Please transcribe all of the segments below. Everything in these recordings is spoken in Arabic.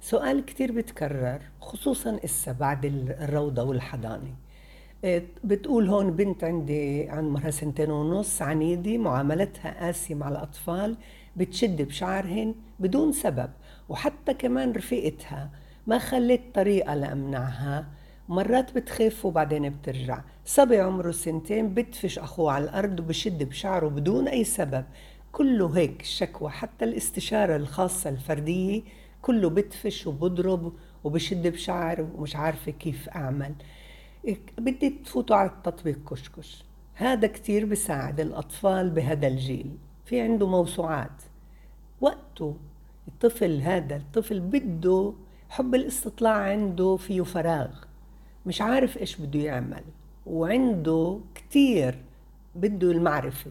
سؤال كتير بتكرر خصوصا إسا بعد الروضة والحضانة. إيه، بتقول هون بنت عندي عمرها سنتين ونص عنيدة معاملتها قاسية مع الأطفال بتشد بشعرهن بدون سبب. وحتى كمان رفيقتها ما خليت طريقة لأمنعها. مرات بتخاف وبعدين بترجع. صبي عمره سنتين بدفش أخوه على الأرض وبشد بشعره بدون أي سبب. كله هيك الشكوى حتى الاستشارة الخاصة الفردية كله بدفش وبضرب وبشد بشعر ومش عارفة كيف أعمل. بدي تفوتوا على التطبيق كشكش. هذا كتير بساعد الأطفال بهذا الجيل. في عنده موسوعات. وقته الطفل هذا الطفل بده حب الاستطلاع عنده فيه فراغ. مش عارف إيش بده يعمل. وعنده كتير بده المعرفة.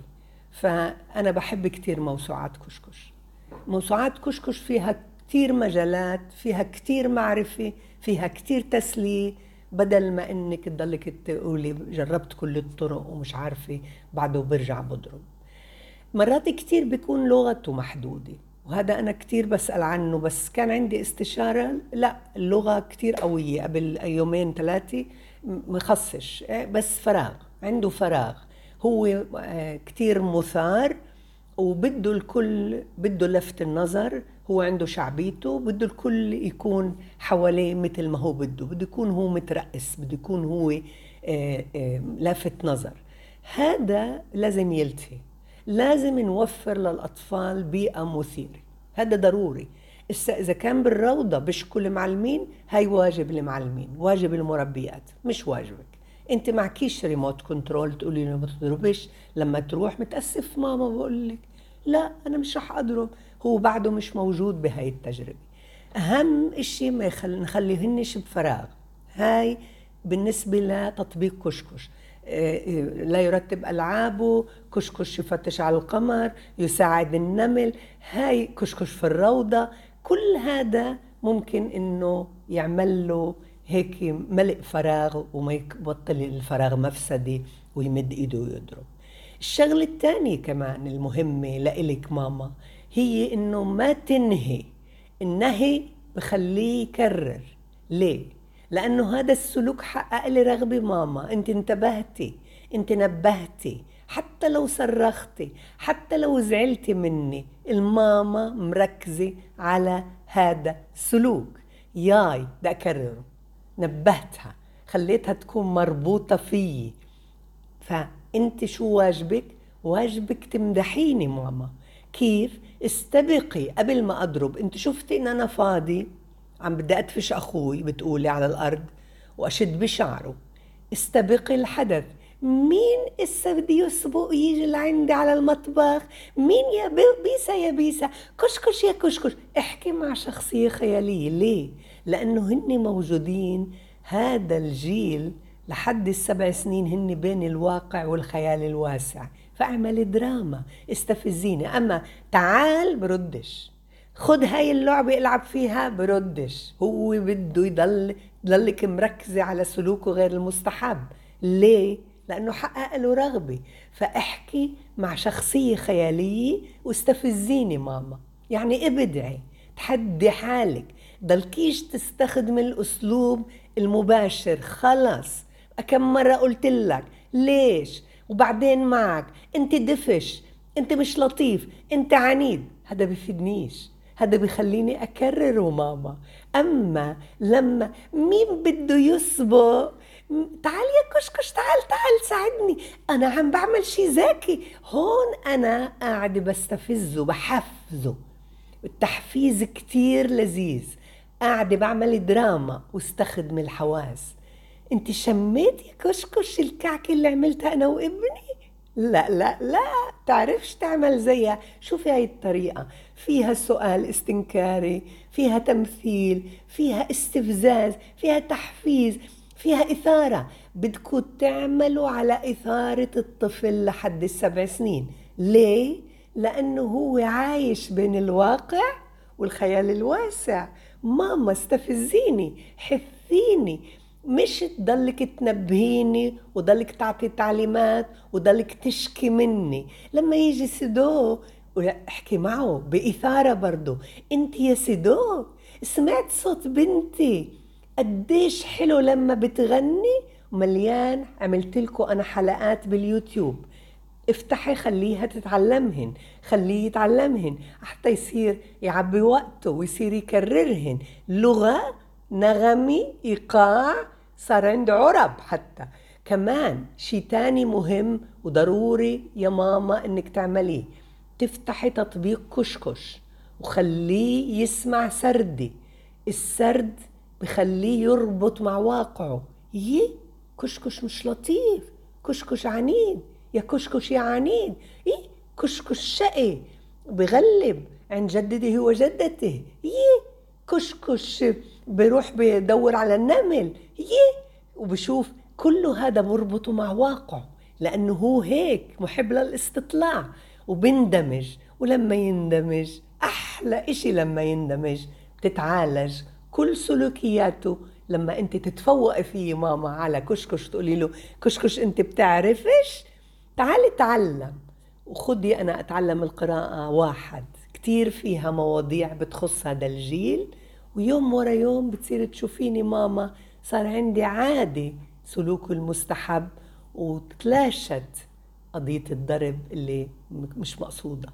فأنا بحب كتير موسوعات كشكش. موسوعات كشكش فيها كتير مجالات فيها كتير معرفة فيها كتير تسلية بدل ما إنك تضلك تقولي جربت كل الطرق ومش عارفة بعده برجع بضرب. مرات كتير بيكون لغته محدودة وهذا أنا كتير بسأل عنه بس كان عندي استشارة لا اللغة كتير قوية قبل يومين ثلاثة مخصش إيه، بس فراغ عنده فراغ. هو آه، كتير مثار وبده الكل بده لفت النظر هو عنده شعبيته بده الكل يكون حواليه مثل ما هو بده. بده يكون هو مترأس بده يكون هو آه، آه، لافت نظر. هذا لازم يلتهي لازم نوفر للأطفال بيئة مثيرة. هذا ضروري. إذا كان بالروضة بشكل المعلمين هاي واجب المعلمين واجب المربيات مش واجبك. انت معكيش ريموت كنترول تقولي له ما تضربش لما تروح متأسف ماما بقول لك لا أنا مش رح أضرب. هو بعده مش موجود بهاي التجربة. أهم إشي ما يخل... نخليهنش بفراغ. هاي بالنسبة لتطبيق كشكش. آه، آه، لا يرتب ألعابه كشكش يفتش على القمر يساعد النمل. هاي كشكش في الروضة كل هذا ممكن إنه يعمل له هيك ملء فراغ وما يبطل الفراغ مفسدة ويمد إيده ويضرب. الشغلة الثانية كمان المهمة لإلك ماما هي إنه ما تنهي النهي بخليه يكرر. ليه؟ لأنه هذا السلوك حقق لي رغبة ماما. أنت انتبهتي أنت نبهتي حتى لو صرختي حتى لو زعلتي مني الماما مركزة على هذا السلوك. ياي بدي أكرره نبهتها خليتها تكون مربوطة فيي. فأنت شو واجبك؟ واجبك تمدحيني ماما. كيف؟ استبقي قبل ما أضرب. أنت شفتي إن أنا فاضي؟ عم بدي أدفش أخوي بتقولي على الأرض وأشد بشعره. استبقي الحدث. مين بده يسبق يجي لعندي على المطبخ؟ مين يا بيسا يا بيسا؟ كشكش يا كشكش. احكي مع شخصية خيالية. ليه؟ لأنه هن موجودين هذا الجيل لحد السبع سنين هن بين الواقع والخيال الواسع. فاعمل دراما استفزيني. أما تعال بردش. خد هاي اللعبة العب فيها بردش. هو بده يضل يضلك مركزة على سلوكه غير المستحب. ليه؟ لأنه حقق له رغبة. فأحكي مع شخصية خيالية واستفزيني ماما. يعني ابدعي تحدي حالك. ضلكيش تستخدم الأسلوب المباشر. خلص كم مرة قلت لك؟ ليش؟ وبعدين معك. أنت دفش أنت مش لطيف أنت عنيد. هذا بفيدنيش. هذا بخليني أكرره ماما. أما لما مين بده يسبق؟ تعال يا كشكش تعال تعال ساعدني. أنا عم بعمل شي ذكي هون أنا قاعدة بستفزه بحفزه. التحفيز كتير لذيذ. قاعدة بعمل دراما واستخدم الحواس. أنت شميتي كشكش الكعكة اللي عملتها أنا وابني؟ لا لا لا تعرفش تعمل زيها. شوفي هاي الطريقة. فيها سؤال استنكاري فيها تمثيل فيها استفزاز فيها تحفيز فيها إثارة. بدكم تعملوا على إثارة الطفل لحد السبع سنين. ليه؟ لأنه هو عايش بين الواقع والخيال الواسع. ماما استفزيني حثيني. مش تضلك تنبهيني وضلك تعطي تعليمات وضلك تشكي مني. لما يجي سيدو احكي معه بإثارة برضه انت يا سيدو سمعت صوت بنتي؟ قديش حلو لما بتغني؟ مليان. عملت لكم أنا حلقات باليوتيوب. افتحي خليها تتعلمهن. خليه يتعلمهن. حتى يصير يعبي وقته ويصير يكررهن. لغة نغمي إيقاع. صار عنده عرب حتى. كمان شي تاني مهم وضروري يا ماما إنك تعمليه. تفتحي تطبيق كشكش وخليه يسمع سردي. السرد بخليه يربط مع واقعه. يي كشكش مش لطيف. كشكش عنيد. يا كشكش يا عنيد. إيه كشكش شقي. بغلب عن جدته وجدته يي كشكش بروح بدور على النمل. يي وبشوف كله هذا بربطه مع واقعه لأنه هو هيك محب للاستطلاع وبندمج ولما يندمج أحلى إشي لما يندمج بتتعالج كل سلوكياته. لما أنت تتفوقي فيه ماما على كشكش تقولي له كشكش أنت بتعرفش؟ تعالي تعلم. وخدي أنا أتعلم القراءة واحد. كتير فيها مواضيع بتخص هذا الجيل ويوم ورا يوم بتصير تشوفيني ماما صار عندي عادي سلوك المستحب وتلاشت قضية الضرب اللي مش مقصودة.